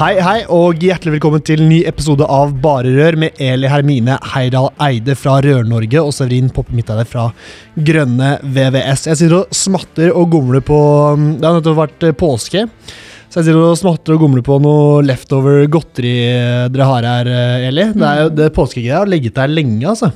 Hei, hei, og hjertelig velkommen til ny episode av Bare Rør med Eli Hermine Heidal Eide fra Rør-Norge og Severin Poppe Midteide fra Grønne VVS. Jeg sitter og smatter og gomler på Det har nettopp vært eh, påske, så jeg sitter og smatter og gomler på noe leftover godteri dere har her, eh, Eli. Det er jo det påskegreia har ligget der lenge, altså.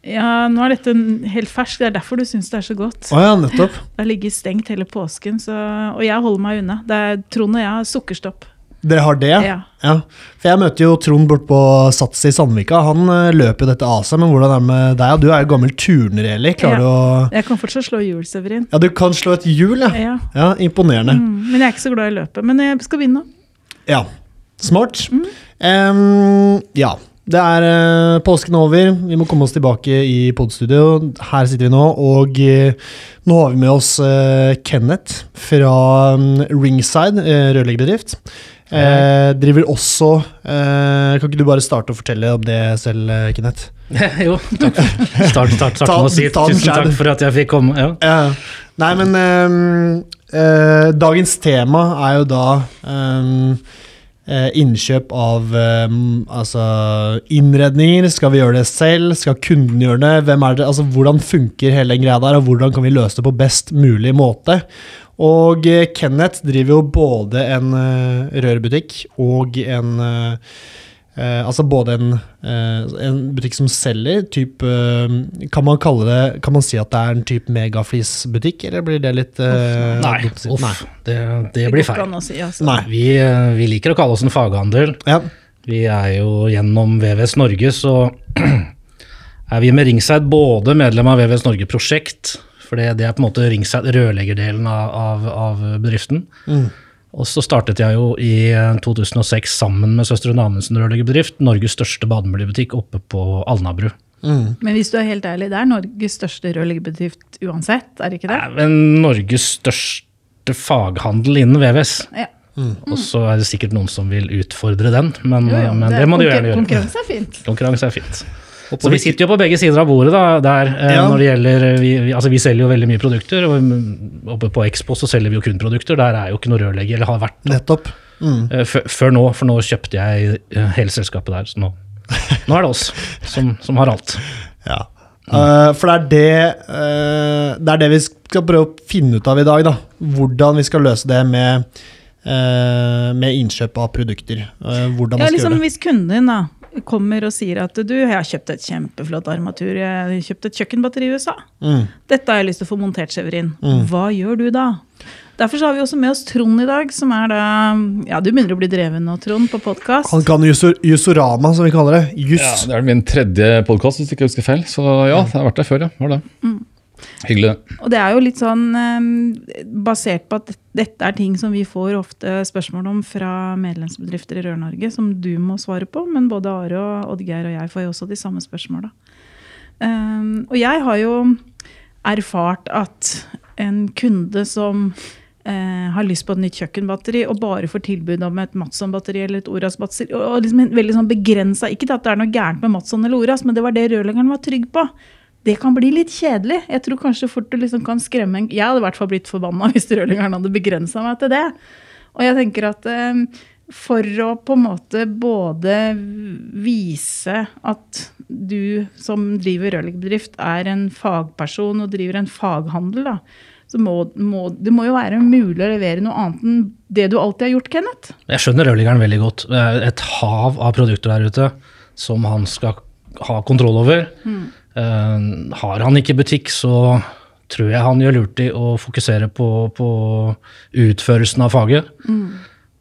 Ja, nå er dette helt fersk, det er derfor du syns det er så godt. Oh ja, nettopp. Det har ligget stengt hele påsken, så, og jeg holder meg unna. Det er Trond og jeg har sukkerstopp. Dere har det? Ja. ja. For jeg møter jo Trond bort på Sats i Sandvika. Han eh, løper jo dette av seg, men hvordan er det med deg? Du er jo gammel turner, Eli. Klarer du å Jeg kan fortsatt slå hjul, Severin. Ja, du kan slå et hjul, ja. Ja. Ja, Imponerende. Mm, men jeg er ikke så glad i løpet. Men jeg skal vinne. Ja. Smart. Mm. Um, ja. Det er uh, påsken over. Vi må komme oss tilbake i podstudio. Her sitter vi nå, og uh, nå har vi med oss uh, Kenneth fra um, Ringside rørleggerbedrift. Eh, driver også eh, Kan ikke du bare starte å fortelle om det selv, eh, Kenneth? jo, takk. Start, start, start Ta- med å si tusen takk for at jeg fikk komme. Ja. Ja. Nei, men ehm, eh, dagens tema er jo da eh, innkjøp av altså innredninger. Skal vi gjøre det selv? Skal kunden gjøre det? Det? Altså, hvordan funker hele den greia der, og hvordan kan vi løse det på best mulig måte? Og eh, Kenneth driver jo både en eh, rørbutikk og en eh, Eh, altså både en, eh, en butikk som selger, typ, eh, kan man kalle det Kan man si at det er en type megaflisbutikk, eller blir det litt eh, Nei, uff, Nei. det, det blir feil. si, altså. Vi, vi liker å kalle oss en faghandel. Ja. Vi er jo gjennom VVS Norge, så er vi med Ringside både medlem av VVS Norge prosjekt, for det, det er på en måte Ringside rørleggerdelen av, av, av bedriften. Mm. Og så startet jeg jo i eh, 2006 sammen med Søstrene Amundsen rørleggerbedrift, Norges største bademiljøbutikk oppe på Alnabru. Mm. Men hvis du er helt ærlig, det er Norges største rørleggerbedrift uansett, er det ikke det? Nei, men Norges største faghandel innen VVS. Ja. Og så er det sikkert noen som vil utfordre den, men, Jo, jo, men det, må de gjerne gjøre. Konkurranse er fint. Konkurranse er fint. Så vi sitter jo på begge sider av bordet da, der eh, Ja. når det gjelder vi, vi, altså vi selger jo veldig mye produkter, og mm, oppe på Expo så selger vi jo kun produkter. Der er jo ikke noe rørlegger, eller har vært Nettopp. Mm. eh, før- nå, for nå kjøpte jeg eh, hele selskapet der. Så nå, nå er det oss som, som har alt. Ja. Eh, for det er det, eh, det er det vi skal prøve å finne ut av i dag, da. Hvordan vi skal løse det med, eh, med innkjøp av produkter. Eh, hvordan Ja, man skal liksom gjøre det. Hvis kunden din da kommer og sier at du, jeg har kjøpt et kjempeflott armatur, jeg har kjøpt et kjøkkenbatteri i USA. Mm. Dette har jeg lyst til å få montert, Severin. Mm. Hva gjør du da? Derfor så har vi også med oss Trond i dag, som er da Ja, du begynner å bli dreven nå, Trond, på podkast. Han kan jusor, Jusorama, som vi kaller det. Ja, Det er min tredje podkast, hvis ikke jeg husker feil. Så ja, jeg har vært der før, ja. Var det. Hyggelig. Og det er jo litt sånn eh, basert på at dette er ting som vi får ofte spørsmål om fra medlemsbedrifter i Rør-Norge, som du må svare på, men både Are og Oddgeir og jeg får jo også de samme spørsmåla. Um, og jeg har jo erfart at en kunde som uh, har lyst på et nytt kjøkkenbatteri og bare får tilbud om et Matson-batteri eller et Oras-batteri, og, og liksom veldig sånn begrensa Ikke at det er noe gærent med Matson eller Oras, men det var det rørleggeren var trygg på. Det kan bli litt kjedelig. Jeg tror kanskje fort det liksom kan skremme en Jeg hadde i hvert fall blitt forbanna hvis rødlingeren hadde begrensa meg til det. Og jeg tenker at eh, for å på en måte både vise at du som driver rørleggerbedrift er en fagperson og driver en faghandel, da, så må, må det må jo være mulig å levere noe annet enn det du alltid har gjort, Kenneth. Jeg skjønner rørleggeren veldig godt. Et hav av produkter der ute som han skal ha kontroll over. Eh, har han ikke butikk, så tror jeg han gjør lurt i å fokusere på, på utførelsen av faget.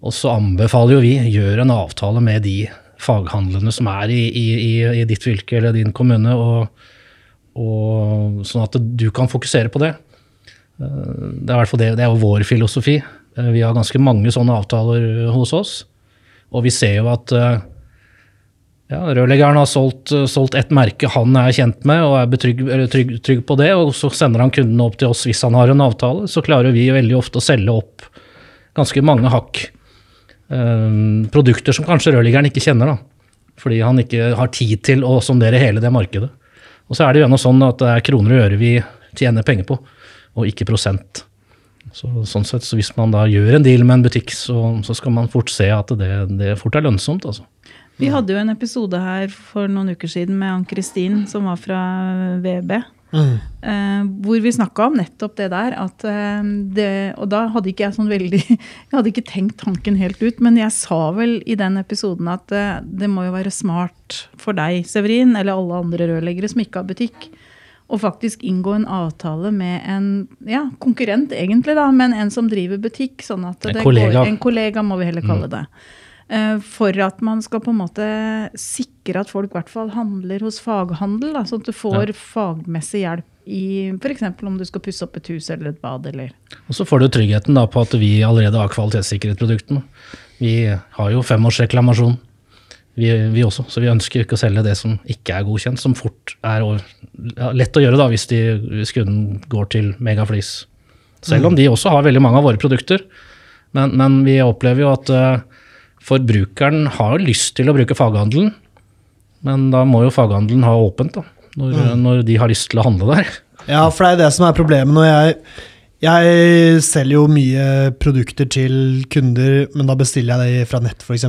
Og så anbefaler jo vi gjør en avtale med de faghandlene som er i, i, i, ditt fylke eller din kommune, og og, sånn at du kan fokusere på det. Eh, det er, det, det er jo vår filosofi. Eh, vi har ganske mange sånne avtaler hos oss. Og vi ser jo at eh, ja, rørleggeren har solgt, solgt et merke han er kjent med og er betrygg, trygg, trygg, på det, og så sender han kundene opp til oss hvis han har en avtale. Så klarer vi veldig ofte å selge opp ganske mange hakk Um, produkter som kanskje rørleggeren ikke kjenner. da, Fordi han ikke har tid til å sondere hele det markedet. Og så er det jo ennå sånn at det er kroner og øre vi tjener penger på, og ikke prosent. Så, sånn sett, så hvis man da gjør en deal med en butikk, så, så skal man fort se at det, det fort er lønnsomt. altså. Vi hadde jo en episode her for noen uker siden med Ann-Kristin, som var fra VB. Mm. Eh, hvor vi snakka om nettopp det der. At, eh, det, og da hadde ikke jeg sånn veldig Jeg hadde ikke tenkt tanken helt ut, men jeg sa vel i den episoden at eh, det må jo være smart for deg, Severin, eller alle andre rørleggere som ikke har butikk, å faktisk inngå en avtale med en ja, konkurrent, egentlig, da, men en som driver butikk. sånn at en kollega. Går, en kollega, må vi heller kalle mm. det. Eh, for at man skal på en måte sikre at folk i hvert fall handler hos faghandel. Da, sånn at du får ja. fagmessig hjelp i f.eks. om du skal pusse opp et hus eller et bad. Eller. Og så får du tryggheten da, på at vi allerede har kvalitetssikret produktene. Vi har jo femårsreklamasjon, vi, vi også. Så vi ønsker ikke å selge det som ikke er godkjent, som fort er ja, lett å gjøre da, hvis, de, hvis kunden går til Megaflis. Selv om mm. de også har veldig mange av våre produkter. Men, men vi opplever jo at uh, Forbrukeren har jo lyst til å bruke faghandelen, men da må jo faghandelen ha åpent da, når, mm. når, de har lyst til å handle der. Ja, for det er det som er problemet. når jeg, jeg selger jo mye produkter til kunder, men da bestiller jeg det fra nett, f.eks.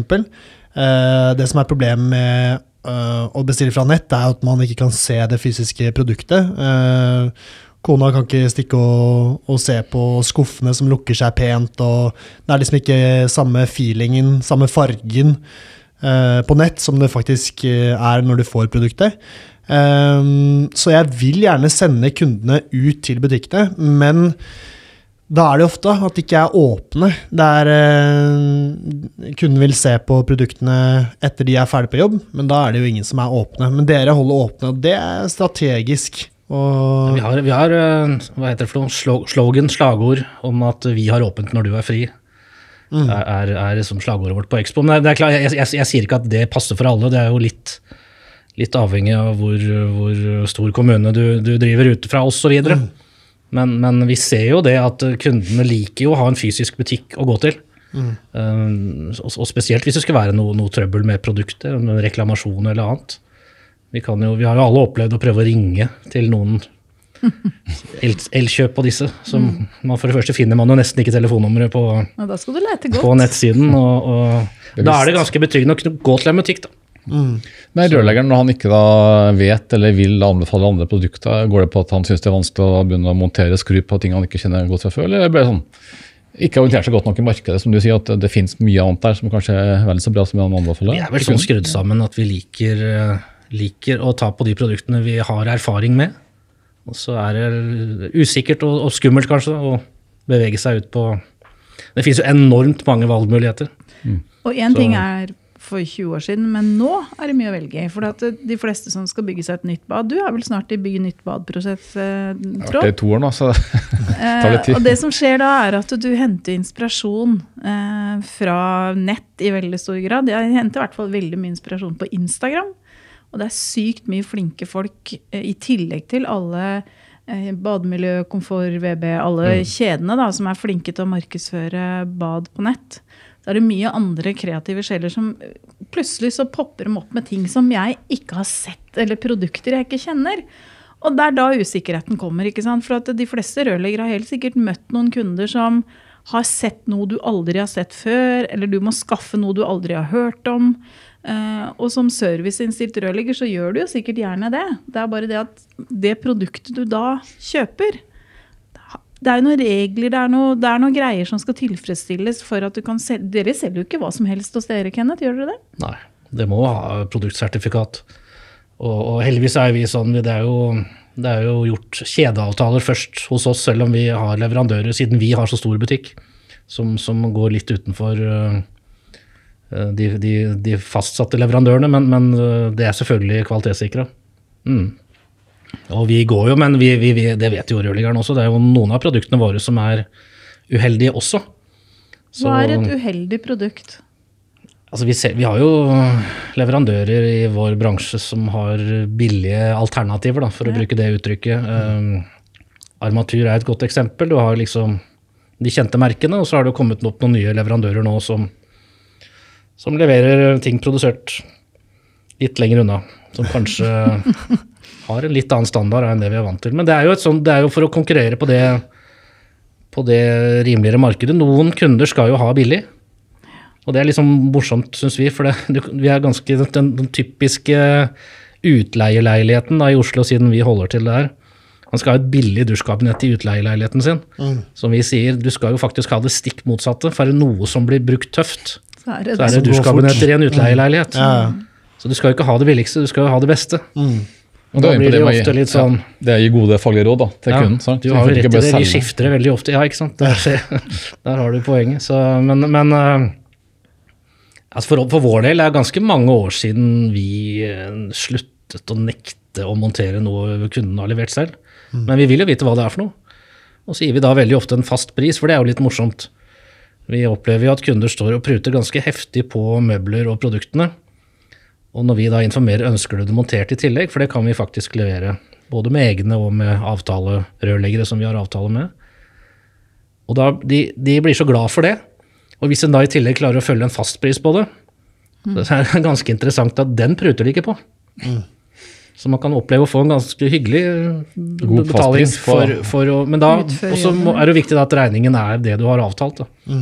Eh, det som er problemet med eh, å bestille fra nett, er at man ikke kan se det fysiske produktet. Eh, Kona kan ikke stikke og, og, se på skuffene som lukker seg pent, og det er liksom ikke samme feelingen, samme fargen eh, på nett som det faktisk eh, er når du får produktet. Um, så jeg vil gjerne sende kundene ut til butikkene, men da er det ofte at de ikke er åpne. Der eh, kunden vil se på produktene etter de er ferdig på jobb, men da er det jo ingen som er åpne. Men dere holder åpne, og det er strategisk. Vi har, vi, har, eh, hva heter det for noe, slogan, slagord, om at vi har åpent når du er fri. Mm. Er, er, som slagordet vårt på Expo. Men det er klart, jeg, jeg, jeg, sier ikke at det passer for alle. Det er jo litt, litt avhengig av hvor, hvor, stor kommune du, du driver ut fra osv. Mm. Men, men vi ser jo det at kundene liker jo å ha en fysisk butikk å gå til. Mm. Um, og, og, spesielt hvis det skulle være noe, noe trøbbel med produktet, reklamasjon eller annet. Vi, jo, vi, har jo alle opplevd å prøve å ringe til noen elkjøp på disse. Som mm. man For det første finner man jo nesten ikke telefonnummeret på, på, nettsiden. Og, og da er det ganske betryggende å gå til en butikk, da. Mm. Men rørleggeren, når han ikke da vet eller vil anbefale andre produkter, går det på at han syns det er vanskelig å begynne å montere skru på ting han ikke kjenner godt fra før, eller blir det sånn ikke orientert seg godt nok i markedet, som du sier, at det finnes mye annet der som kanskje er vel så bra som han anbefaler? Vi er vel sånn skrudd sammen at vi liker eh, liker å ta på de produktene vi har erfaring med. Og så er det usikkert og, og skummelt kanskje å bevege seg ut på Det finnes jo enormt mange valgmuligheter. Mm. Og én ting er for 20 år siden, men nå er det mye å velge i. For de fleste som skal bygge seg et nytt bad Du er vel snart i bygge nytt bad-prosess, eh, Trond? Det er to år nå, så det tar litt tid. Eh, og det som skjer da, er at du henter inspirasjon eh, fra nett i veldig stor grad. Jeg henter i hvert fall veldig mye inspirasjon på Instagram. Og det er sykt mye flinke folk, eh, i tillegg til alle eh, bademiljø, komfort, VB, alle mm. kjedene da, som er flinke til å markedsføre bad på nett. Så er det mye andre kreative sjeler som eh, plutselig så popper dem opp med ting som jeg ikke har sett, eller produkter jeg ikke kjenner. Og det er da usikkerheten kommer. ikke sant? For at de fleste rørleggere har helt sikkert møtt noen kunder som har sett noe du aldri har sett før, eller du må skaffe noe du aldri har hørt om. Uh, og som serviceinnstilt rørlegger så gjør du jo sikkert gjerne det. Det er bare det at det produktet du da kjøper Det er noen regler, det er, noe, det er noen greier som skal tilfredsstilles for at du kan selge Dere selger jo ikke hva som helst hos dere, Kenneth, gjør dere det? Nei, det må ha produktsertifikat. Og, og heldigvis er vi sånn det er, jo, det er jo gjort kjedeavtaler først hos oss, selv om vi har leverandører, siden vi har så stor butikk, som, som går litt utenfor uh, Eh, de, de, de, fastsatte leverandørene, men, men, eh, det er selvfølgelig kvalitetssikra. Mm. Og vi går jo, men vi, vi, vi, det vet jo rørleggeren også, det er jo noen av produktene våre som er uheldige også. Så- Hva er et uheldig produkt? Altså vi, ser, vi har jo leverandører i vår bransje som har billige alternativer, da, for å bruke det uttrykket. Um, armatur er et godt eksempel. Du har liksom de kjente merkene, og så har det kommet opp noen nye leverandører nå som, som leverer ting produsert litt lenger unna. Som kanskje har en litt annen standard enn det vi er vant til. Men det er jo, et sånt, det er jo for å konkurrere på det, på det rimeligere markedet. Noen kunder skal jo ha billig. Og det er liksom morsomt, syns vi, for det, vi er ganske den, den typiske utleieleiligheten da, i Oslo, siden vi holder til der. Han skal ha et billig dusjkabinett i utleieleiligheten sin. Som vi sier, du skal jo faktisk ha det stikk motsatte. For er det noe som blir brukt tøft, Så er det så er det går dusjkabinetter i en utleieleilighet. Ja. Så du skal jo ikke ha det billigste, du skal jo ha det beste. Og Da blir det jo ofte litt sånn ja, Det gir gode faglige råd da, til Ja, kunden. sant? Du har jo rett i det, de skifter det veldig ofte. Ja, ikke sant. Der, der har du poenget. Så, men men eh, altså for, for vår del er det ganske mange år siden vi eh, sluttet å nekte å montere noe kunden har levert selv. Men vi vil jo vite hva det er for noe. Og så gir vi da veldig ofte en fast pris, for det er jo litt morsomt. Vi opplever jo at kunder står og pruter ganske heftig på møbler og produktene. Og når vi da informerer ønsker du det montert i tillegg, for det kan vi faktisk levere. Både med egne og med avtalerørleggere som vi har avtale med. Og da, de, de blir så glad for det. Og hvis en da i tillegg klarer å følge en fastpris på det, så er det ganske interessant at den pruter de ikke på. Så man kan oppleve å få en ganske hyggelig eh, God betaling. For, for å, men da også må- er det viktig da at regningen er det du har avtalt. Da.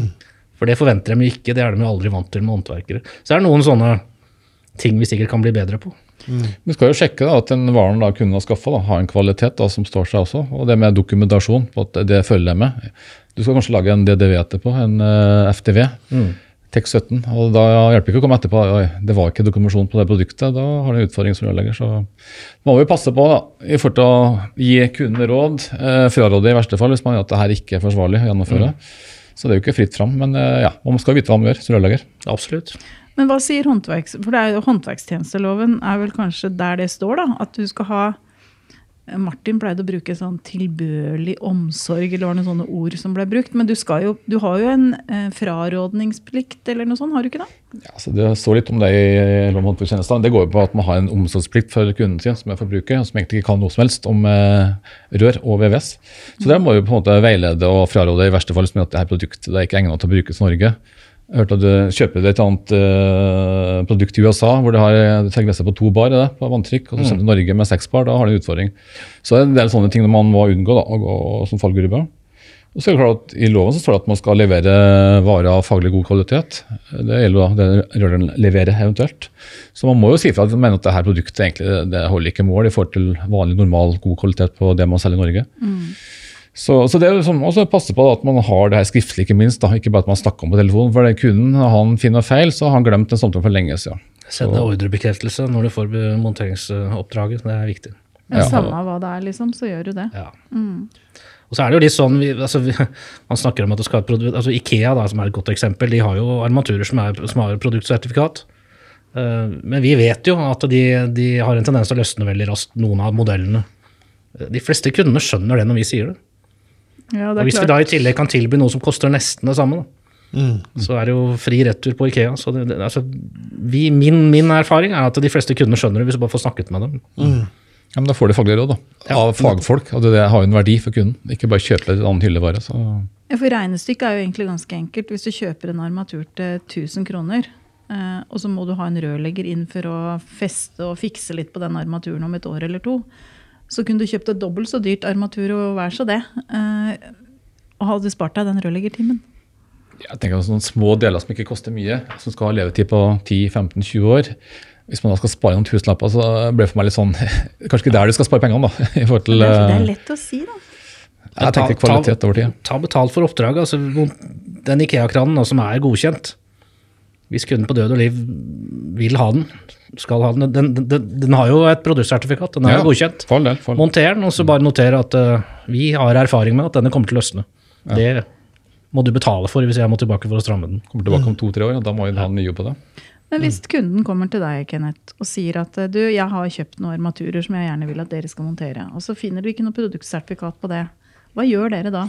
For det forventer de ikke, det er de aldri vant til med håndverkere. Så er det noen sånne ting vi sikkert kan bli bedre på. Vi skal jo sjekke da, at den varen da kunden har skaffa, har en kvalitet da, som står seg også. Og det med dokumentasjon, på at det følger jeg med. Du skal kanskje lage en DDV etterpå, en uh, FTV. TEK 17. Og da hjelper det ikke å komme etterpå Oi, det var ikke dokumentasjon på det produktet. Da har du en utfordring som rørlegger. Så må vi passe på da, i forhold til å gi kunden råd. Eh, fraråde i verste fall hvis man gjør at det her ikke er forsvarlig å gjennomføre. Så det er jo ikke fritt fram. Men eh, ja, man skal vite hva man gjør som rørlegger. Absolutt. Men hva sier håndverks... For det er jo håndverkstjenesteloven er vel kanskje der det står, da. At du skal ha Martin pleide å bruke sånn tilbørlig omsorg, eller var det noen sånne ord som ble brukt. Men du, skal jo, du har jo en eh, frarådningsplikt eller noe sånt, har du ikke det? Ja, så Det står litt om det i lov om håndverkstjenester. Det går jo på at man har en omsorgsplikt for kunden sin, som er forbruker, som egentlig ikke kan noe som helst om eh, rør og VVS. Så der må vi på en måte veilede og fraråde i verste fall som at dette produktet det er ikke egnet til å brukes i Norge. Jeg hørte at du kjøper et annet uh, produkt i USA hvor det har seg grense på to bar det, på vanntrykk, og så kommer du til Norge med seks bar. Da har du en utfordring. Så det er en del sånne ting man må unngå da, å gå som fallgruve. Og så er det klart at I loven så står det at man skal levere varer av faglig god kvalitet. Det gjelder da det rørlegeren leverer eventuelt. Så man må jo si fra at man mener at dette produktet egentlig det- holder ikke mål i forhold til vanlig, normal, god kvalitet på det man selger i Norge. Så, så det er liksom, også passe på da, at man har det her skriftlig, ikke minst. da, Ikke bare at man snakker om på telefonen. For det kunden han finner feil, så har han glemt en samtale for lenge siden. Sende ordrebekreftelse når du får monteringsoppdraget. Det er viktig. Ja, Ja. Samme hva det er, liksom, så gjør du det. Ja. Og så er det jo litt sånn, vi, altså, vi, Man snakker om at det skal ha produkt, altså Ikea, da, som er et godt eksempel, de har jo armaturer som, er, som har produktsertifikat. Uh, men vi vet jo at de, de har en tendens til å løsne veldig raskt, noen av modellene. De fleste kundene skjønner det når vi sier det. Ja, Og det er hvis vi da i tillegg kan tilby noe som koster nesten det samme, da, så er det jo fri retur på Ikea. Så det, det, altså, vi, min, min erfaring er at de fleste kundene skjønner det hvis du bare får snakket med dem. Ja, men Da får de faglige råd da, Ja. av fagfolk. og det har jo en verdi for kunden. Ikke bare kjøpe en annen hyllevare. Så. Ja, for Regnestykket er jo egentlig ganske enkelt. Hvis du kjøper en armatur til 1000 kroner, eh, og så må du ha en rørlegger inn for å feste og fikse litt på den armaturen om et år eller to, så kunne du kjøpt et dobbelt så dyrt armatur og vær så det. eh, og hadde spart deg den rørleggertimen. Jeg tenker at Sånne små deler som ikke koster mye, som skal ha levetid på 10-15-20 år. Hvis man da skal spare noen tusenlapper, så blir det for meg litt sånn Kanskje ikke der du skal spare pengene, da. i forhold til... Det er, eh, lett å si, da. Jeg tenker kvalitet over tid. Ta betalt for oppdraget. Altså, den Ikea-kranen som er godkjent, hvis kunden på død og liv vil ha den, skal ha den Den, den, den har jo et produktsertifikat, den er Ja, jo godkjent. For del. For. Monter den, og så bare notere at uh, vi har erfaring med at denne kommer til å løsne. Det må du betale for hvis jeg må tilbake for å stramme den. Kommer tilbake om to-tre år, og da må vi ha mye på det. Men hvis kunden kommer til deg Kenneth, og sier at eh, du, jeg har kjøpt noen armaturer som jeg gjerne vil at dere skal montere, og så finner du ikke noe produktsertifikat på det, hva gjør dere da?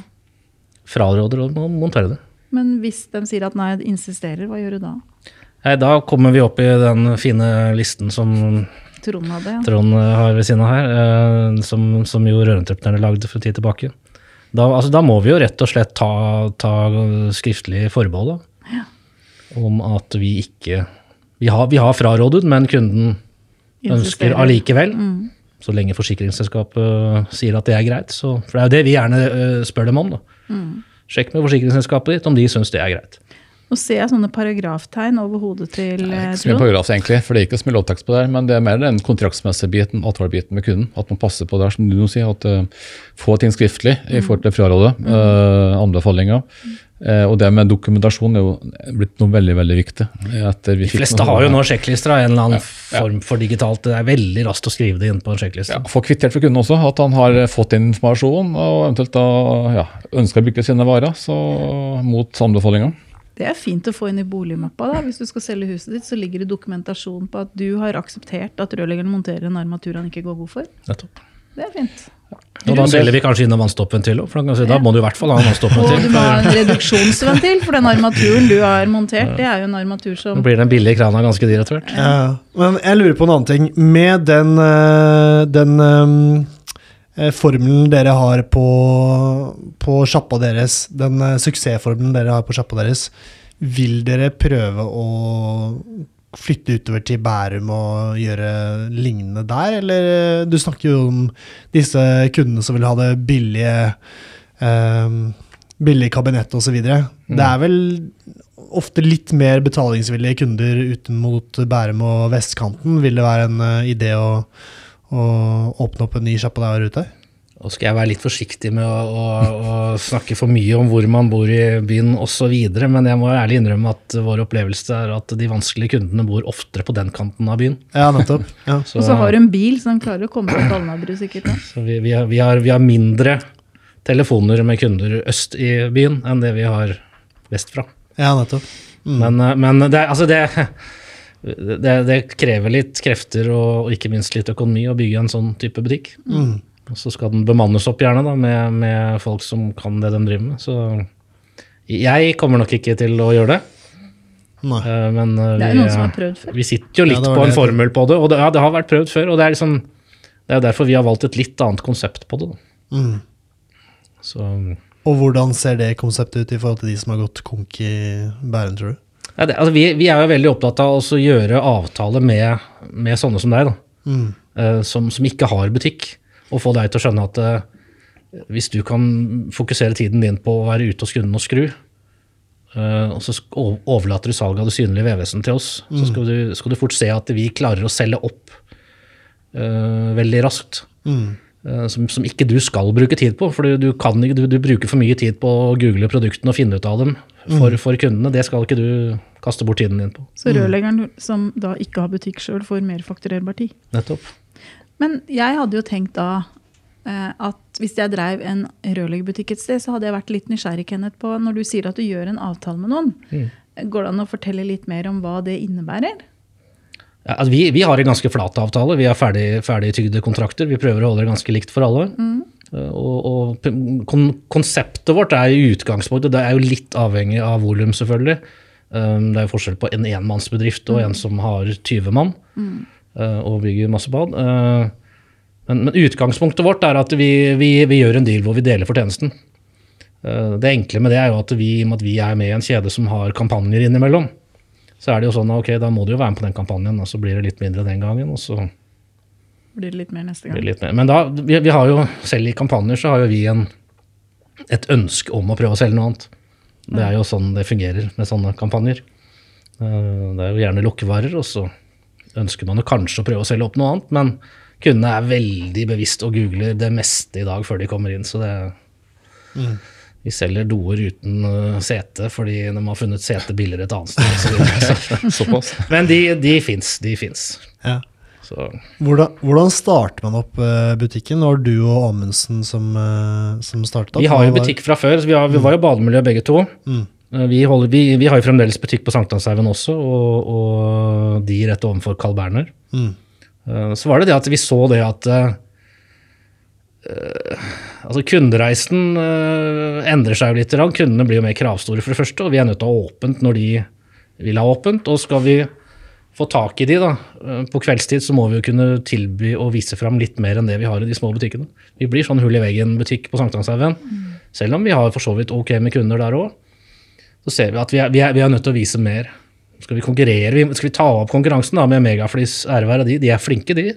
Fraråder å montere det. Men hvis de sier at nei, insisterer, hva gjør du da? Nei, da kommer vi opp i den fine listen som Trond hadde, ja. Trond eh, har ved siden av her, eh, som, som jo rørentreprenørene lagde for en tid tilbake. Da, altså, da må vi jo rett og slett ta, ta skriftlig forbehold da, om at vi ikke Vi har, vi har frarådet, men kunden ønsker allikevel. Mm. Så lenge forsikringsselskapet sier at det er greit. Så, for det er jo det vi gjerne eh, spør dem om. da. Mm. Sjekk med forsikringsselskapet ditt om de syns det er greit. Nå ser jeg sånne paragraftegn over hodet til Det er eh, ikke så mye Trond. paragraf, egentlig, for det er ikke så mye lovtekst på det. her, Men det er mer den kontraktsmessige biten, avtalebiten med kunden. At man passer på det her, som du nå sier. at uh, Få ting skriftlig i forhold til frarådet, uh, anbefalinger. Uh, og det med dokumentasjon er jo blitt noe veldig veldig viktig. Etter vi De fleste har jo nå sjekklister av en eller annen Ja, ja. form for digitalt. Det er veldig raskt å skrive det inn på en sjekkliste. ja, Få kvittert for kunden også, at han har fått inn informasjon og eventuelt da ja, ønsker å bruke sine varer så mot anbefalinger. Det er fint å få inn i boligmappa. da. Hvis du skal selge huset ditt, så ligger det dokumentasjon på at du har akseptert at rørleggeren monterer en armatur han ikke går god for. Nettopp. Det er fint. Og da selger vi kanskje inn en vannstoppventil òg, for da kan vi si, da må du i hvert fall ha en Og vannstoppventil. du må ha en reduksjonsventil, for den armaturen du har montert, det er jo en armatur Da Nå blir den billige krana ganske dyr etter hvert. Ja, men jeg lurer på en annen ting. Med den, eh, den eh, formelen dere har på, på sjappa deres, den eh, suksessformelen dere har på sjappa deres, vil dere prøve å flytte utover til Bærum og gjøre lignende der? Eller eh, du snakker jo om disse kundene som vil ha det billige eh, billig kabinett osv. Det er vel ofte litt mer betalingsvillige kunder uten mot Bærum og vestkanten. Vil det være en uh, idé å, å åpne opp en ny sjappe der ute? Og skal jeg være litt forsiktig med å, å, å snakke for mye om hvor man bor i byen osv., men jeg må ærlig innrømme at vår opplevelse er at de vanskelige kundene bor oftere på den kanten av byen. Ja, nettopp. Ja. Så, Og så har du en bil, så de klarer å komme til Alnabru sikkert. da. så vi, vi, har, vi, har, vi har mindre telefoner med kunder øst i byen enn det vi har vestfra. ja, nettopp. Mm. Men, eh, men det, altså det, det, det krever litt krefter og, og ikke minst litt økonomi å bygge en sånn type butikk. Mm. Og så skal den bemannes opp gjerne da, med, med folk som kan det de driver med. Så jeg kommer nok ikke til å gjøre det. Nei. eh, Men vi, Det er noen som har prøvd før. vi sitter jo litt ja, på en formel på det, og det, ja, det har vært prøvd før. Og det er liksom det er derfor vi har valgt et litt annet konsept på det. Da. Mm. Så, Og hvordan ser det konseptet ut i forhold til de som har gått konk i Bærum, tror du? Ja, det, altså vi, vi er jo veldig opptatt av å gjøre avtaler med, med sånne som deg. Mm. uh, som, som ikke har butikk, og få deg til å skjønne at uh, hvis du kan fokusere tiden din på å være ute hos kunden og skru, uh, og så overlater du salget av det synlige vevesen til oss, så skal du, skal du fort se at vi klarer å selge opp veldig raskt. Mm. Eh, Som, som ikke du skal bruke tid på, for du, du, kan, ikke- du, du bruker for mye tid på å google produktene og finne ut av dem for, for kundene. Det skal ikke du kaste bort tiden din på. Så rørleggeren som da ikke har butikk sjøl, får mer fakturerbar tid. Nettopp. Men jeg hadde jo tenkt da eh, at hvis jeg drev en rørleggerbutikk et sted, så hadde jeg vært litt nysgjerrig Kenneth, på når du sier at du gjør en avtale med noen. Går det an å fortelle litt mer om hva det innebærer? Ja, altså vi, vi har en ganske flat avtale. Vi har ferdig, ferdigtygde kontrakter. Vi prøver å holde det ganske likt for alle. Mm. Og, og kon, konseptet vårt er i utgangspunktet det er jo litt avhengig av volum, selvfølgelig. Um, Det er jo forskjell på en enmannsbedrift og en som har 20 mann eh, og bygger masse bad. Uh, Men, men utgangspunktet vårt er at vi, vi, vi gjør en deal hvor vi deler fortjenesten. Eh, Det enkle med det er jo at vi, med at vi er med i en kjede som har kampanjer innimellom, så er det jo sånn at ok, da må du jo være med på den kampanjen, og så blir det litt mindre den gangen. og så Blir det litt mer neste gang? mer. Men da, vi, vi har jo, selv i kampanjer så har jo vi en, et ønske om å prøve å selge noe annet. Det er jo sånn det fungerer med sånne kampanjer. Eh, Det er jo gjerne lukkevarer, og så ønsker man jo kanskje å prøve å selge opp noe annet, men kundene er veldig bevisst og googler det meste i dag før de kommer inn, så det Vi selger doer uten eh, sete fordi de har funnet sete billigere et annet sted. så. Såpass. Men de, de fins, de fins. Ja. Så Hvordan, hvordan starter man opp eh, butikken? Det var du og Amundsen som, uh, som startet opp? Vi har jo butikk fra før, så vi, har, vi var jo bademiljø begge to. Mm. Eh, Vi, holder, vi, vi har jo fremdeles butikk på Sankthanshaugen også, og, og de rett overfor Carl Berner. Mm. Eh, Så var det det at vi så det at eh, eh, altså kundereisen eh, endrer seg jo litt. Kundene blir jo mer kravstore, for det første, og vi er nødt til å ha åpent når de vil ha åpent. Og skal vi få tak i de da, eh, på kveldstid, så må vi jo kunne tilby og vise fram litt mer enn det vi har i de små butikkene. Vi blir sånn hull i veggen-butikk på Sankthanshaugen. Selv om vi har for så vidt ok med kunder der òg, så ser vi at vi er, vi, er, vi er nødt til å vise mer. Skal vi konkurrere, skal vi ta opp konkurransen da med Megaflis, ære være de, de er flinke de,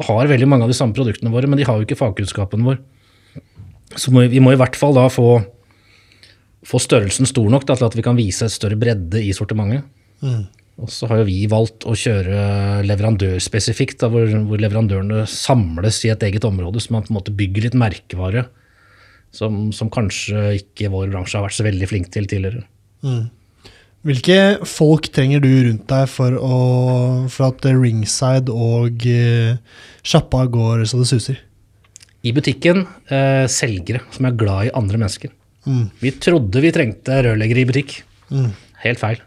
og har veldig mange av de samme produktene våre, men de har jo ikke fagkunnskapen vår. Så må, vi- må i hvert fall da få, få størrelsen stor nok da, til at vi kan vise et større bredde i sortimentet. Og så har jo vi valgt å kjøre leverandørspesifikt, da, hvor, hvor leverandørene samles i et eget område, så man på en måte bygger litt merkevare som, som kanskje ikke vår bransje har vært så veldig flink til tidligere. Hvilke folk trenger du rundt deg for, å, for at ringside og uh, sjappa går så det suser? I butikken, eh, selgere som er glad i andre mennesker. Mm. Vi trodde vi trengte rørleggere i butikk. Mm. Helt feil.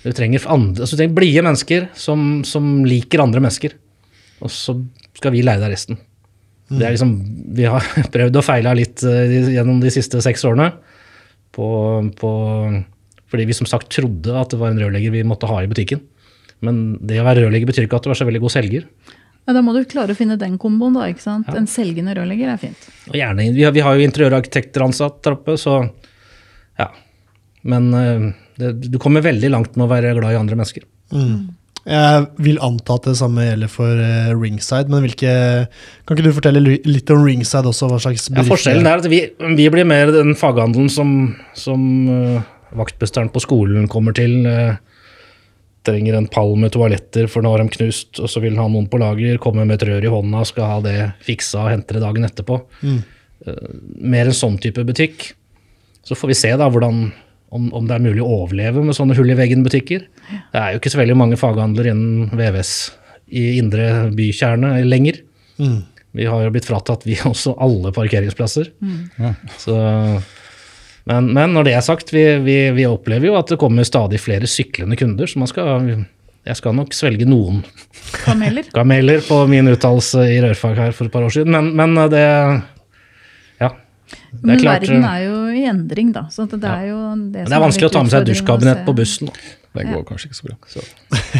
Du trenger, andre, altså du trenger blide mennesker som, som liker andre mennesker. Og så skal vi leie deg resten. Det er liksom, vi har prøvd og feila litt eh, gjennom de siste seks årene. På, på, fordi vi som sagt trodde at det var en rørlegger vi måtte ha i butikken. Men det å være rørlegger betyr ikke at du er så veldig god selger. Ja, da må du klare å finne den komboen, da. ikke sant? En selgende rørlegger er fint. Og gjerne, vi har, vi har jo interiørarkitekter ansatt der oppe, så ja. Men eh, det, du kommer veldig langt med å være glad i andre mennesker. Jeg vil anta at det samme gjelder for uh, ringside, men hvilke Kan ikke du fortelle litt om ringside også? Hva slags Ja, forskjellen er at vi, vi blir mer den faghandelen som, som uh, vaktmesteren på skolen kommer til. eh, trenger en pall med toaletter, for nå har de knust, og så vil han ha noen på lager, komme med et rør i hånda, skal ha det fiksa og hente det dagen etterpå. Eh, mer en sånn type butikk. Så får vi se da hvordan, om, om det er mulig å overleve med sånne hull i veggen-butikker. Det er jo ikke så veldig mange faghandler innen VVS i indre bykjerne lenger. Mm. Vi har jo blitt fratatt vi også alle parkeringsplasser. Så, men, men når det er sagt, vi, vi, vi opplever jo at det kommer stadig flere syklende kunder, så man skal, jeg skal nok svelge noen Kameler. kameler på min uttalelse i rørfag her for et par år siden, men, men det Ja. Det Men er klart verden er jo i endring, da. Så det er jo det, er vanskelig å ta med seg et dusjkabinett på bussen. Det går kanskje ikke så bra. Det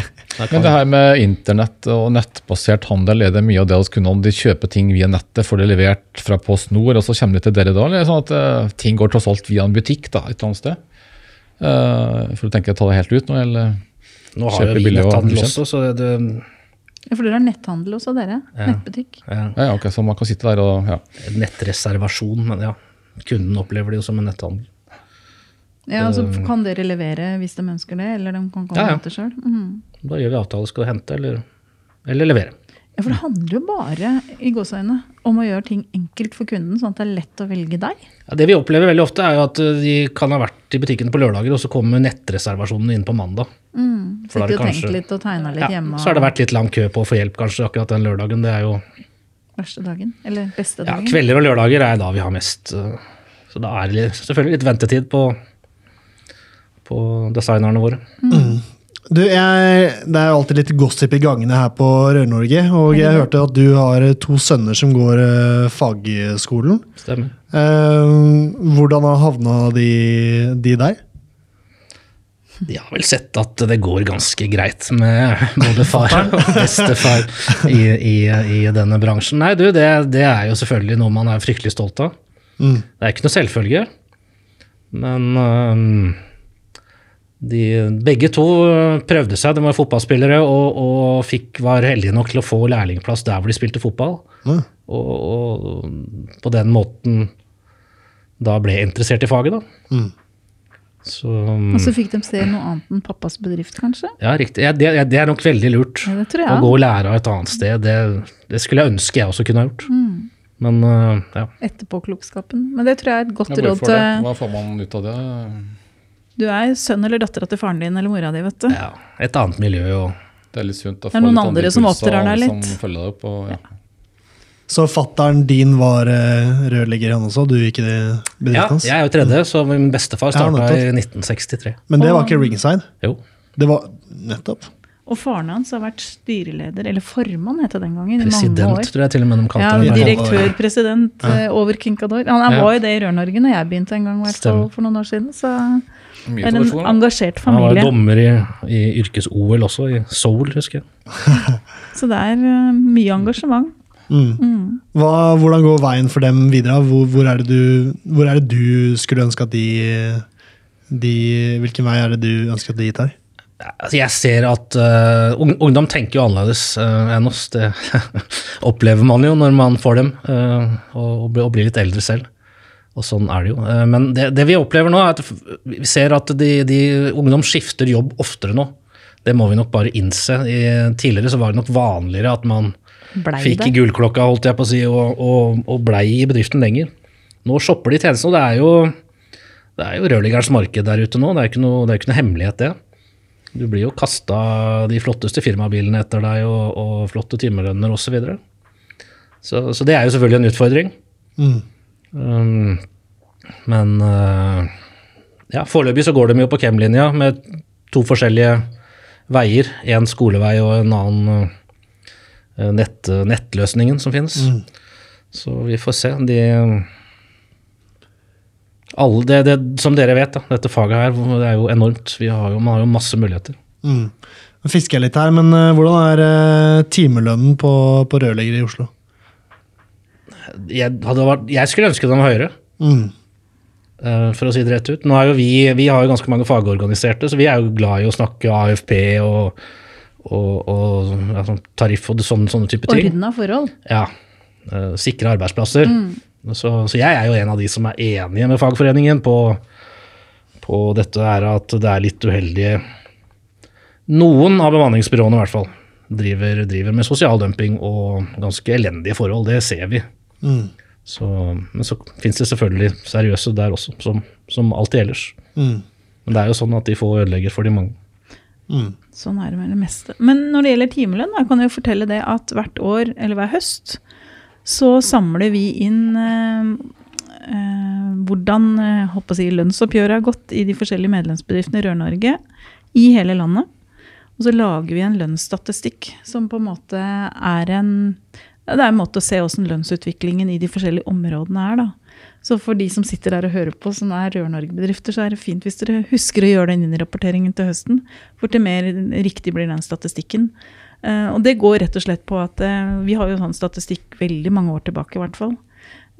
Men det her med internett og nettbasert handel, er det mye av det hos kunne om de kjøper ting via nettet, får det levert fra Post Nord, og så kommer det til dere da? Eller er det sånn at eh, ting går tross alt via en butikk da, et eller annet sted? Eh, for du tenker ta det helt ut nå, eller? Nå har jo vi billig og netthandel også, så det, Ja, for dere har netthandel også, dere. Ja. Nettbutikk. ja, Ja, ja, ok, Så man kan sitte der og ja. nettreservasjon, men ja. Kunden opplever det jo som en netthandel. Ja, altså Kan dere levere hvis de ønsker det, eller de kan komme Ja, ja. og hente sjøl? Mm. Da gjør vi avtale, skal du hente eller, eller levere. Ja, for det handler jo bare i gåseøyne om å gjøre ting enkelt for kunden, sånn at det er lett å velge deg. Ja, det vi opplever veldig ofte, er jo at uh, de kan ha vært i butikkene på lørdager, og så kommer nettreservasjonen inn på mandag. Mm. Sitte og kanskje- tenke litt og tegne litt Ja, hjemme. så har det vært litt lang kø på å få hjelp kanskje akkurat den lørdagen. Det er jo, Verste dagen. Eller beste dagen? ja. Kvelder og lørdager er da vi har mest uh, Så da er det selvfølgelig litt ventetid på, på designerne våre. Du, jeg, det er jo alltid litt gossip i gangene her på Rør-Norge, og jeg hørte at du har eh, to sønner som går uh, fagskolen. Stemmer. Uh, hvordan har havna de, de der? De har vel sett at det går ganske greit med både far og bestefar i, i, i denne bransjen. Nei, du, det, det er jo selvfølgelig noe man er fryktelig stolt av. Mm. Det er ikke noe selvfølge, men øhm, de, begge to prøvde seg. De var fotballspillere og, og fikk, var heldige nok til å få lærlingplass der hvor de spilte fotball. Ja. Og, og på den måten da ble jeg interessert i faget, da. Mm. Så Og så fikk de se noe annet enn pappas bedrift, kanskje? ja, riktig. Ja, det, det er nok veldig lurt. Ja, det tror Å gå og lære av et annet sted, det, det skulle jeg ønske jeg også kunne ha gjort. Mm. Men øh, ja. Etterpåklokskapen. Men det tror jeg er et godt Ja, råd til Hva får man ut av det? Du er sønn eller datter til faren din eller mora di, vet du. ja. Et annet miljø og Det er litt sunt å få noen litt andre andre som oppdrar deg litt. Som følger deg opp, og, ja. Så fattern din var eh, rørlegger, han også? Du gikk i det Ja, bedriften hans? jeg er jo tredje, så min bestefar Ja, i 1963. Men det var ikke ringside? Jo. Det var nettopp. Og faren hans har vært styreleder, eller formann het det den gangen, i President, mange år. tror jeg til og med de kalte Ja, det. direktør, president eh, over Kinkador. Han, han Ja. var jo det i Rør-Norge når jeg begynte en gang, i hvert fall for noen år siden. Så Mye en tradisjon, da. engasjert Han var dommer i, i yrkes-OL også, i Seoul, husker jeg. Så det er eh, mye engasjement. Mm. Mm. Hva, hvordan går veien for dem videre? Hvor, hvor, er det du, hvor er det du skulle ønske at de, de Hvilken vei er det du ønsker at de tar? Altså, jeg ser at uh, ungdom tenker jo annerledes uh, enn oss. Det opplever man jo når man får dem, uh, og, og, blir, og blir litt eldre selv. Og sånn er det jo. Eh, men det, det vi opplever nå, er at vi ser at de, de, ungdom skifter jobb oftere nå. Det må vi nok bare innse. I, tidligere så var det nok vanligere at man Blei fikk det. gullklokka holdt jeg på å si, og, og, og blei i bedriften lenger. Nå shopper de tjenestene, og det er jo, det er jo rørleggerens marked der ute nå. Det er ikke noe, det er ikke noe hemmelighet, det. Du blir jo kasta de flotteste firmabilene etter deg, og, og flotte timelønner osv. Så, så Så det er jo selvfølgelig en utfordring. Mm. Um, men uh, ja, foreløpig så går de jo på Chem-linja med to forskjellige veier. En skolevei og en annen uh, nett, nettløsningen som finnes. Så vi får se. De, alle, det, det, som dere vet, da, dette faget her det er jo enormt. Vi har jo, man har jo masse muligheter. Mm. Fisker jeg litt her, men uh, hvordan er timelønnen på, på rørlegger i Oslo? Jeg, hadde vært, jeg skulle ønske den var høyere. Mm. Uh, for å si det rett ut. Nå er jo vi, vi har jo ganske mange fagorganiserte, så vi er jo glad i å snakke AFP og, og, og ja, sånn tariff og sånne, sånne type ting. Ordna forhold. Ja, Uh, Sikre arbeidsplasser. Så, så jeg er jo en av de som er enige med fagforeningen på, på dette er at det er litt uheldige Noen av bemanningsbyråene i hvert fall driver, driver med sosial dumping og ganske elendige forhold. Det ser vi. Mm. Så, men så finnes det selvfølgelig seriøse der også, som, som alltid ellers. Mm. Men det er jo sånn at de få ødelegger for de mange. Mm. Sånn er det med det meste. Men når det gjelder timelønn, da kan jeg jo fortelle det at hvert år, eller hver høst, så samler vi inn eh, eh, hvordan eh, si, lønnsoppgjøret har gått i de forskjellige medlemsbedriftene i Rør-Norge i hele landet. Og så lager vi en lønnsstatistikk som på en måte er en Det er en måte å se hvordan lønnsutviklingen i de forskjellige områdene er. da. Så for de som sitter der og hører på, som er Rør-Norge-bedrifter, så er det fint hvis dere husker å gjøre den innrapporteringen til høsten. For til mer riktig blir den statistikken. Eh, og det går rett og slett på at eh, vi har jo sånn statistikk veldig mange år tilbake, i hvert fall.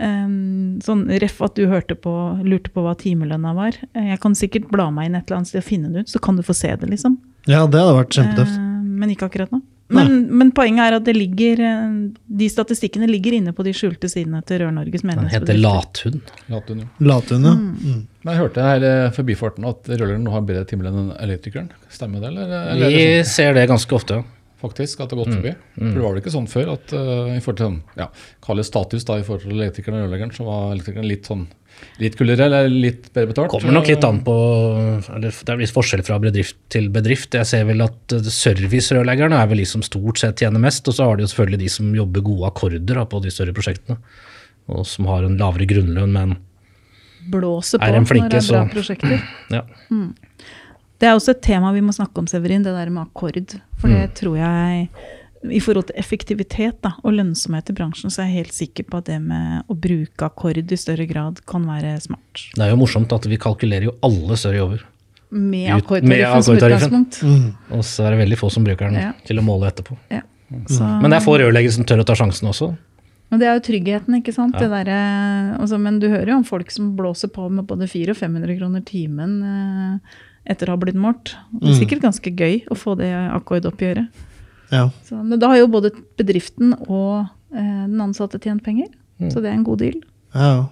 Um, sånn Ref at du hørte på, lurte på hva timelønna var. Eh, jeg kan sikkert bla meg inn et eller annet sted og finne det ut, så kan du få se det, liksom. Ja, det hadde vært kjempetøft. Eh, men ikke akkurat nå. Men, men poenget er at det ligger, eh, de statistikkene ligger inne på de skjulte sidene til Rør-Norges Den heter Lathund. lathund. Latun, ja. Lathund, ja. Mm. Men jeg hørte her eh, forbifarten at rørleggeren nå har bedre timelønn enn elektrikeren. Stemmer det, eller? eller er Vi det sånn, ser det ganske ofte. ja. Faktisk at det har gått forbi? For det var vel ikke sånn før at uh, i forhold til sånn, ja, kall status da, i forhold til elektrikeren og rørleggeren, så var elektrikeren litt sånn litt kulere eller litt bedre betalt? Kommer nok litt an på eller Det er litt forskjell fra bedrift til bedrift. Jeg ser vel at eh, servicerørleggerne er vel de som stort sett tjener mest, og så har de jo selvfølgelig de som jobber gode akkorder da, på de større prosjektene, og som har en lavere grunnlønn, men Blåser på Er de når det er bra så- prosjekter. ja. Det er også et tema vi må snakke om, Severin, det der med akkord. For det Mm. tror jeg i forhold til effektivitet da, og lønnsomhet i bransjen, så er jeg helt sikker på at det med å bruke akkord i større grad kan være smart. Det er jo morsomt at vi kalkulerer jo alle større jobber, Med akkordtariffen som utgangspunkt. Mm. og så er det veldig få som bruker den Ja. til å måle etterpå. Ja. Så, Men det er få rørleggere som tør å ta sjansen også. Men det er jo tryggheten, ikke sant. Ja. Det derre- altså, men du hører jo om folk som blåser på med både 400 og 500 kroner timen eh, etter å ha blitt målt. Det er Mm. sikkert ganske gøy å få det akkordoppgjøret. Ja. Så, men da har jo både bedriften og eh, den ansatte tjent penger. Mm. Så det er en god deal. ja.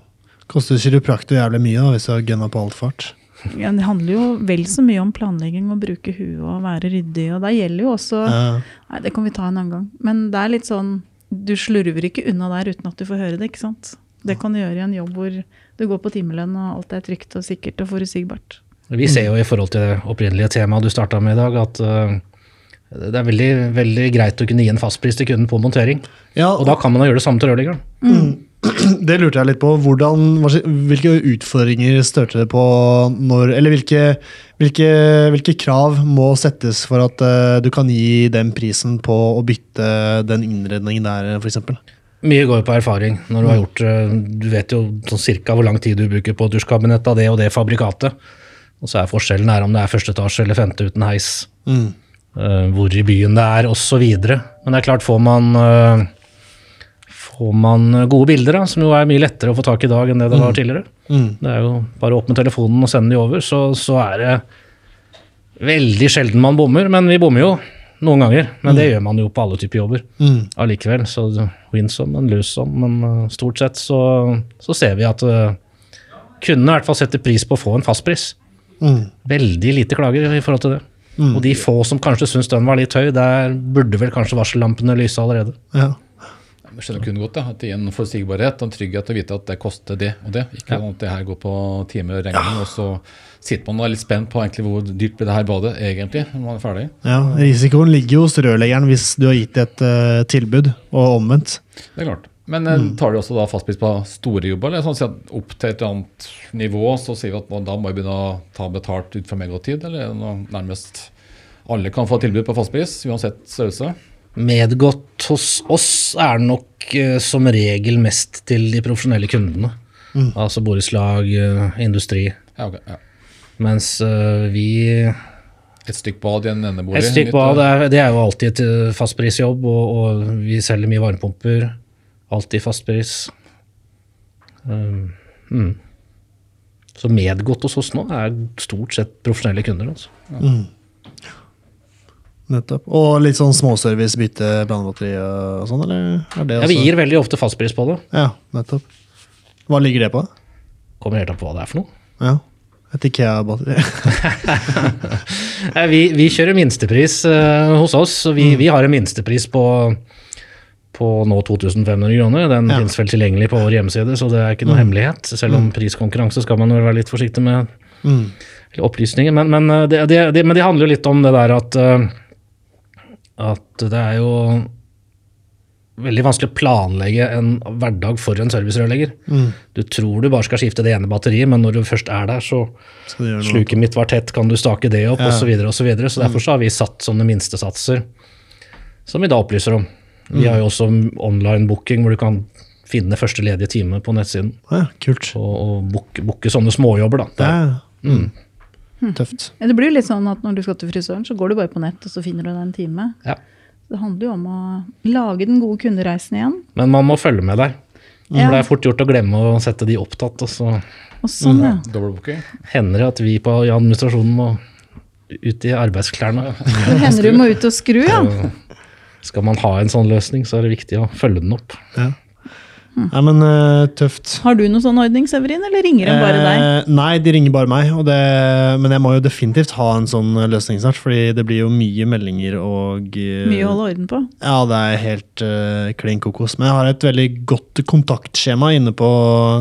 Koster kiropraktor jævlig mye da, hvis du har gunna på altfart. Ja, det handler jo vel så mye om planlegging og bruke huet og være ryddig. Og det gjelder jo også Ja. Nei, det kan vi ta en annen gang. Men det er litt sånn Du slurver ikke unna der uten at du får høre det, ikke sant. Det kan du gjøre i en jobb hvor du går på timelønn og alt er trygt og sikkert og forutsigbart. Vi ser jo i forhold til det opprinnelige temaet du starta med i dag, at Det er veldig, veldig greit å kunne gi en fastpris til kunden på montering. Ja, Og da kan man jo gjøre det samme til rørleggeren. Det lurte jeg litt på. Hvordan, hvilke utfordringer størte det på når Eller hvilke, hvilke, hvilke krav må settes for at eh, du kan gi den prisen på å bytte den innredningen der, f.eks.? Mye går på erfaring. når Du har gjort, eh, du vet jo sånn cirka hvor lang tid du bruker på dusjkabinett av det og det fabrikatet. Og så er forskjellen her om det er første etasje eller femte uten heis. Mm. Uh, hvor i byen det er, osv. Men det er klart, får man, uh, får man gode bilder, da, som jo er mye lettere å få tak i i dag enn det det var tidligere Mm. Det er jo bare å åpne telefonen og sende de over, så, så er det veldig sjelden man bommer. Men vi bommer jo noen ganger. Men det gjør man jo på alle typer jobber Mm. allikevel. Så win lose some. Men uh, stort sett så, så ser vi at uh, kundene i hvert fall setter pris på å få en fastpris. Mm. Veldig lite klager i forhold til det. Mm. Og de få som kanskje syns den var litt høy, der burde vel kanskje varsellampene lyse allerede. Ja. Jeg skjønner kun godt da, at det gir en forutsigbarhet og en trygghet å vite at det koster det og det. Ikke Ja. at det her går på timer og regning, og så sitter man og er litt spent på egentlig hvor dyrt blir det her badet egentlig når man er ferdig. ja. Risikoen ligger jo hos rørleggeren hvis du har gitt et uh, tilbud, og omvendt. Det er klart. Men mm. tar du også da fastpris på store jobber, eller sånn at opp til et annet nivå, så sier vi at da må vi begynne å ta betalt ut fra megatid, eller når nærmest alle kan få tilbud på fastpris, uansett størrelse? Medgått hos oss er nok eh, som regel mest til de profesjonelle kundene. Mm. Altså borettslag, eh, industri. Ja, okay, Ja. Mens eh, vi Et stykk bad i en endebolig. Et stykk bad, det er, det er jo alltid et eh, fastprisjobb, og, og vi selger mye varmepumper. Alltid fastpris. Um, mm. Så medgått hos oss nå er stort sett profesjonelle kunder. Altså. Mm. Nettopp. Og litt sånn småservice, bytte blandebatteri og sånn, eller? Er det Ja, vi gir veldig ofte fastpris på det. Ja, nettopp. Hva ligger det på? Kommer helt an på hva det er for noe. Ja. Et Ikea-batteri. Eh, Vi, vi kjører minstepris uh, hos oss, så vi, vi har en minstepris på, på nå 2500 kroner. Den Ja. finnes vel tilgjengelig på vår hjemmeside, så det er ikke noe hemmelighet. Selv om priskonkurranse skal man jo være litt forsiktig med Mm. opplysninger. Men, men, eh, det, det, det, men det handler jo litt om det der at, eh, at det er jo veldig vanskelig å planlegge en hverdag for en servicerørlegger. Mm. Du tror du bare skal skifte det ene batteriet, men når du først er der, så noe? sluket mitt var tett, kan du stake det opp, Ja. og Så, videre, og så, videre. så derfor så har vi satt sånne minstesatser som vi da opplyser om. Vi har jo også online booking hvor du kan finne første ledige time på nettsiden. Ja, kult. Og, og booke, booke sånne småjobber, da. Det Ja. Mm. Tøft. Ja, det blir jo litt sånn at når du skal til frisøren, så går du bare på nett, og så finner du deg en time. Ja. Det handler jo om å lage den gode kundereisen igjen. Men man må følge med der. Ja. For det er fort gjort å glemme å sette de opptatt, og så Og sånn, ja. Dobbeltbooking. hender det at vi på i administrasjonen må ut i arbeidsklærne. Det hender du må ut og skru, ja. Så skal man ha en sånn løsning, så er det viktig å følge den opp. Ja. Nei, men uh, tøft. Har du noen sånn ordning, Severin, eller ringer de bare deg? Eh, nei, de ringer bare meg. Og det, men jeg må jo definitivt ha en sånn løsning snart, fordi det blir jo mye meldinger og uh, Mye å holde orden på. Ja, det er helt uh, klin kokos. Men jeg har et veldig godt kontaktskjema inne på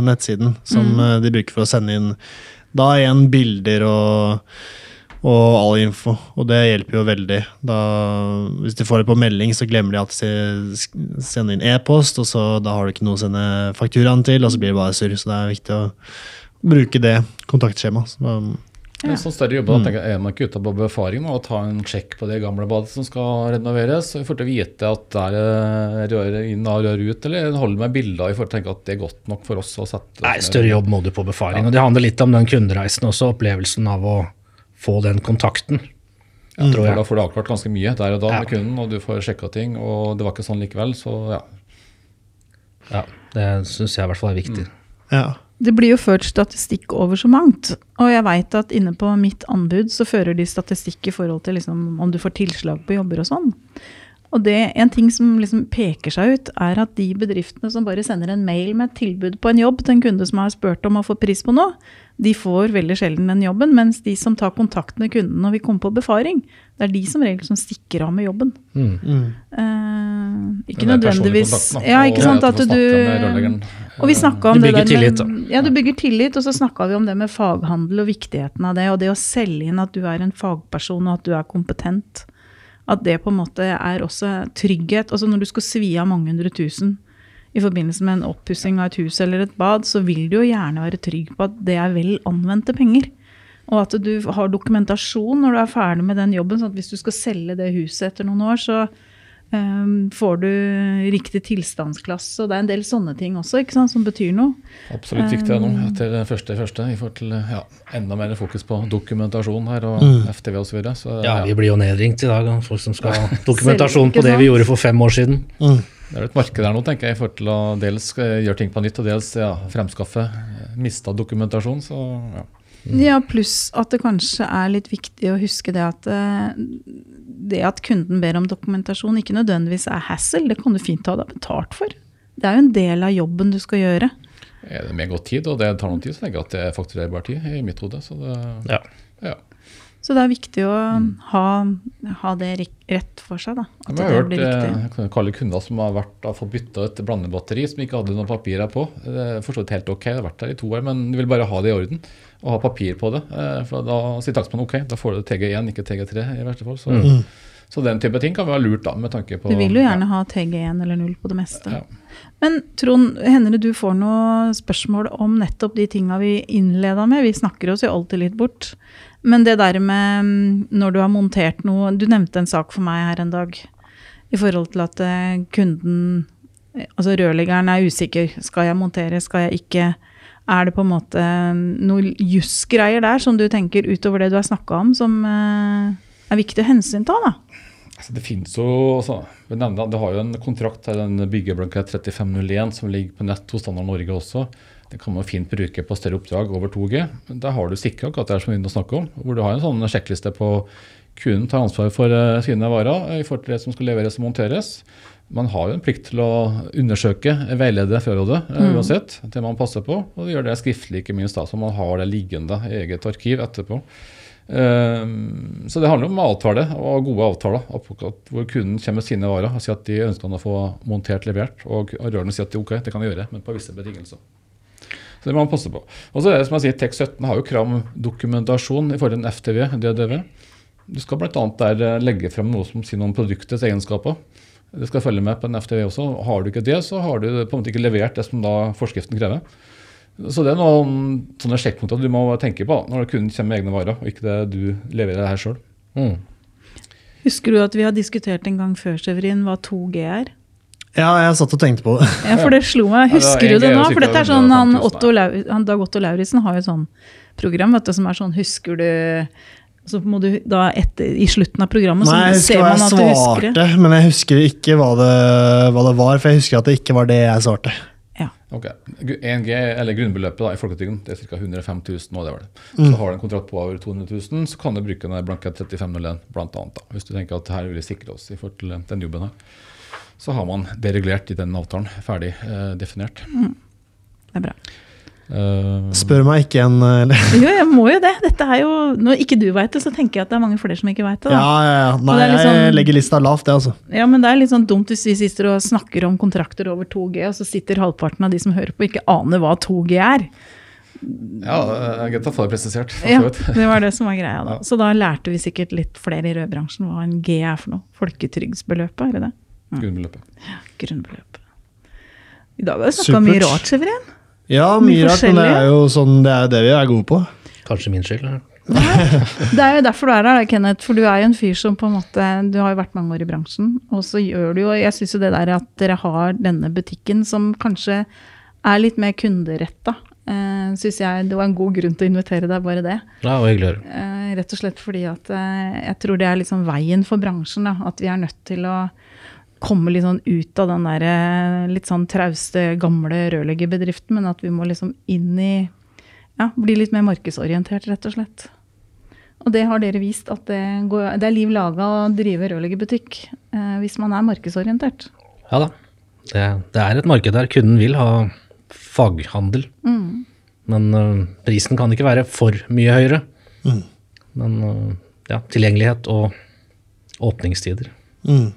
nettsiden som mm. de bruker for å sende inn da igjen bilder og, og all info. Og det hjelper jo veldig. Da, hvis de får det på melding, så glemmer de at de sender inn e-post, og så da har du ikke noe å sende fakturaen til, og så blir det bare surr. Så det er viktig å bruke det kontaktskjemaet. Så, um, sånn større jobb, da tenker jeg, er man ikke ute på befaring nå, og ta en sjekk på det gamle badet som skal renoveres? Så får til å vite at det er rør inn og rør ut, eller holder med bilder i forhold til å tenke at det er godt nok for oss å sette Nei, større jobb må du på befaring. Og det handler litt om den kundereisen også, opplevelsen av å få den kontakten. Ja, tror jeg. Da får du avklart ganske mye der og da Ja. med kunden, og du får sjekka ting, og det var ikke sånn likevel, så ja. Ja, det syns jeg i hvert fall er viktig. ja. Det blir jo ført statistikk over så mangt. Og jeg veit at inne på mitt anbud så fører de statistikk i forhold til liksom om du får tilslag på jobber og sånn. Og det, en ting som liksom peker seg ut, er at de bedriftene som bare sender en mail med et tilbud på en jobb til en kunde som har spurt om å få pris på noe, de får veldig sjelden den jobben. Mens de som tar kontakt med kunden når vi kommer på befaring, det er de som regel som stikker av med jobben. Mm. Mm. Eh, ikke nødvendigvis Ja, ikke sant. At du og vi snakka om Du det der tillit, med, Ja, du bygger tillit, og så snakka vi om det med faghandel og viktigheten av det, og det å selge inn at du er en fagperson og at du er kompetent. At det på en måte er også trygghet. Altså når du skal svi av mange hundre tusen i forbindelse med en oppussing av et hus eller et bad, så vil du jo gjerne være trygg på at det er vel anvendte penger. Og at du har dokumentasjon når du er ferdig med den jobben. sånn at hvis du skal selge det huset etter noen år, så får du riktig tilstandsklasse. Og det er en del sånne ting også ikke sant, som betyr noe. Absolutt viktig nå, til etter det første i første, i forhold til ja, enda mer fokus på dokumentasjon her og Mm. FTV osv. Så, videre. så Ja, ja, vi blir jo nedringt i dag av folk som skal ha dokumentasjon Selv, på det vi gjorde for fem år siden. Mm. det er et marked der nå, tenker jeg, i forhold til å dels eh, gjøre ting på nytt og dels ja, fremskaffe eh, mista dokumentasjon. Så ja. Ja, pluss at det kanskje er litt viktig å huske det at eh, det at kunden ber om dokumentasjon ikke nødvendigvis er hassle, det kan du fint ha deg betalt for. Det er jo en del av jobben du skal gjøre. Er det med godt tid, og det tar noen tid, så tenker jeg at det er fakturerbar tid i mitt hode. Så det, Ja. ja. Så det er viktig å ha, ha det rett for seg, da. At Jeg har det hørt blir eh, riktig. jeg kan kalle kunder som har vært, har fått bytta et blandebatteri som ikke hadde noen papirer på. Det er for helt ok, det har vært der i to år, men du vil bare ha det i orden. Og ha papir på det. Eh, For da sier takstmannen ok, da får du TG1, ikke TG3 i verste fall. Så, Mm. så den type ting kan være lurt, da, med tanke på Du vil jo gjerne ha TG1 eller 0 på det meste. Ja. Men Trond, hender det du får noe spørsmål om nettopp de tinga vi innleda med? Vi snakker oss jo alltid litt bort. Men det der med mm, når du har montert noe Du nevnte en sak for meg her en dag i forhold til at eh, kunden eh, Altså rørleggeren er usikker. Skal jeg montere, skal jeg ikke? Er det på en måte noe jussgreier der som du tenker utover det du har snakka om, som eh, er viktig å hensynta, da? Altså, det finnes jo altså, vi nevner, det har jo en kontrakt en byggeblankett 3501 som ligger på nett hos Standard Norge også. Det kan man fint bruke på større oppdrag over 2G. Men Der har du sikra akkurat det som vi begynte å snakke om, hvor du har en sånn sjekkliste på kunden tar ansvar for eh, sine varer i forhold til det som skal leveres og monteres. Man har jo en plikt til å undersøke, veilede frarådet mm. uansett. Det man passer på, og gjøre det skriftlig, ikke minst, da, så man har det liggende i eget arkiv etterpå. Ehm, så det handler om avtale og gode avtaler, hvor kunden kommer med sine varer og sier at de ønsker å få montert levert, og rørene sier at ok, det kan de gjøre, men på visse betingelser. Så det må man passe på. Og så er det som jeg sier, TEK17 har jo krav om dokumentasjon i forhold til en FTV, DDV. Du skal bl.a. der eh, legge frem noe som sier noe om produktets egenskaper. Det skal følge med på en FTV også. Har du ikke det, så har du på en måte ikke levert det som da forskriften krever. Så det er noen sånne sjekkpunkter du må tenke på når kunden kommer med egne varer, og ikke det du leverer det her sjøl. Mm. Husker du at vi har diskutert en gang før, Severin, hva 2G er? Ja, jeg satt og tenkte på det. Ja, for det slo meg. Ja, det Husker du det nå? For dette er sånn, han, Otto Lau, han Dag Otto Lauritzen har jo sånn program vet du, som er sånn Husker du Så må du da etter, i slutten av programmet Nei, jeg så husker ser hva man jeg at du husker det. svarte, men jeg husker ikke hva det, hva det var. For jeg husker at det ikke var det jeg svarte. Ok, 1G, eller grunnbeløpet da, i folketrygden, det er ca. 105 000 nå, det var det. Mm. Så har du en kontrakt på over 200 000, så kan du bruke den blanke 3501 blant. Da. Hvis du tenker at her vil vi sikre oss i forhold til den jobben her. Så har man det regulert i den avtalen, ferdig eh, definert. Det er bra. Eh, Spør meg ikke en eller, Jo, jeg må jo det. Dette er jo, Når ikke du veit det, så tenker jeg at det er mange flere som ikke veit det. Ja, Da. ja, ja. Nei, det liksom, jeg sånn- legger lista lavt, det, altså. Ja, men det er litt sånn dumt hvis vi sitter og snakker om kontrakter over 2G, og så sitter halvparten av de som hører på, ikke aner hva 2G er. ja, er greit å få det presisert. Ja, det var det som var greia da. Ja. Så da lærte vi sikkert litt flere i rødbransjen hva en G er for noe. Folketrygdsbeløpet, er det det? Grunnbeløpet. Grunnbeløpet. I dag har vi snakka mye rart, Severin. Ja, Mye rart, men det er jo sånn, det er det vi er gode på. Kanskje min skyld. ja. Det er jo derfor du er her, Kenneth. For du er jo en fyr som på en måte Du har jo vært mange år i bransjen, og så gjør du jo Jeg syns jo det der at dere har denne butikken som kanskje er litt mer kunderetta, uh, synes jeg det var en god grunn til å invitere deg, bare det. Ja, og hyggelig uh. Eh, rett og slett fordi at uh, jeg tror det er liksom veien for bransjen. Da. At vi er nødt til å komme litt sånn ut av den der eh, litt sånn trauste, gamle rørleggerbedriften, men at vi må liksom inn i Ja, bli litt mer markedsorientert, rett og slett. Og det har dere vist, at det, går, det er liv laga å drive rørleggerbutikk eh, hvis man er markedsorientert. Ja da. Det, det er et marked der kunden vil ha faghandel. Mm. Men uh, prisen kan ikke være for mye høyere. Mm. Men uh, ja, tilgjengelighet og åpningstider. Mm.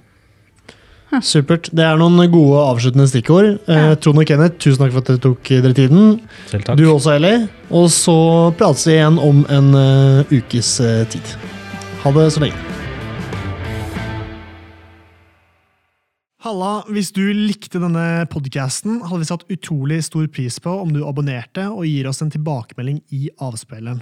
Supert. Det er noen gode avsluttende stikkord. Eh, Trond og Kenneth, tusen takk for at dere tok dere tiden. Selv takk. Du også, Ellie. Og så prates vi igjen om en uh, ukes uh, tid. Ha det så lenge. Halla, hvis du likte denne podcasten, hadde vi satt utrolig stor pris på om du abonnerte og gir oss en tilbakemelding i avspilleren.